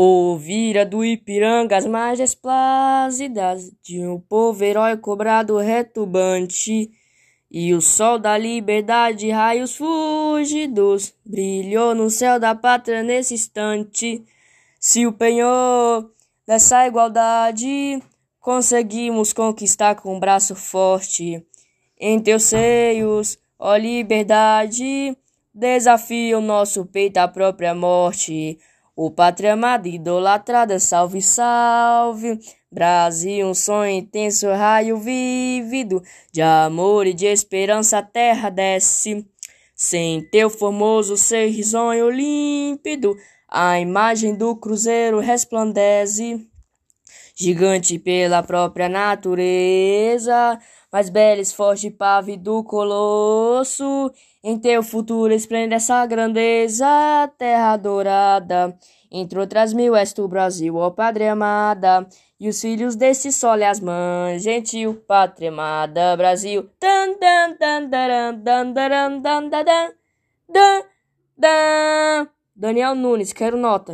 Ouvira do Ipiranga as margens plácidas de um povo herói cobrado retubante. E o sol da liberdade, raios fugidos, brilhou no céu da pátria nesse instante. Se o penhor dessa igualdade conseguimos conquistar com um braço forte, em teus seios, ó liberdade, desafia o nosso peito à própria morte. O pátria amada, idolatrada, salve, salve. Brasil, um sonho intenso, raio vívido, de amor e de esperança a terra desce. Sem teu formoso ser risonho límpido, a imagem do cruzeiro resplandece gigante pela própria natureza, mais bela, forte pave do colosso. Em teu futuro esplende essa grandeza, terra dourada. Entre outras mil és tu, Brasil, ó Padre amada. E os filhos desse sol e as mães, gentil, pátria amada, Brasil. Dan, dan, dan, daran, dan, daran, dan, dan, dan, dan, dan. Daniel Nunes, quero nota.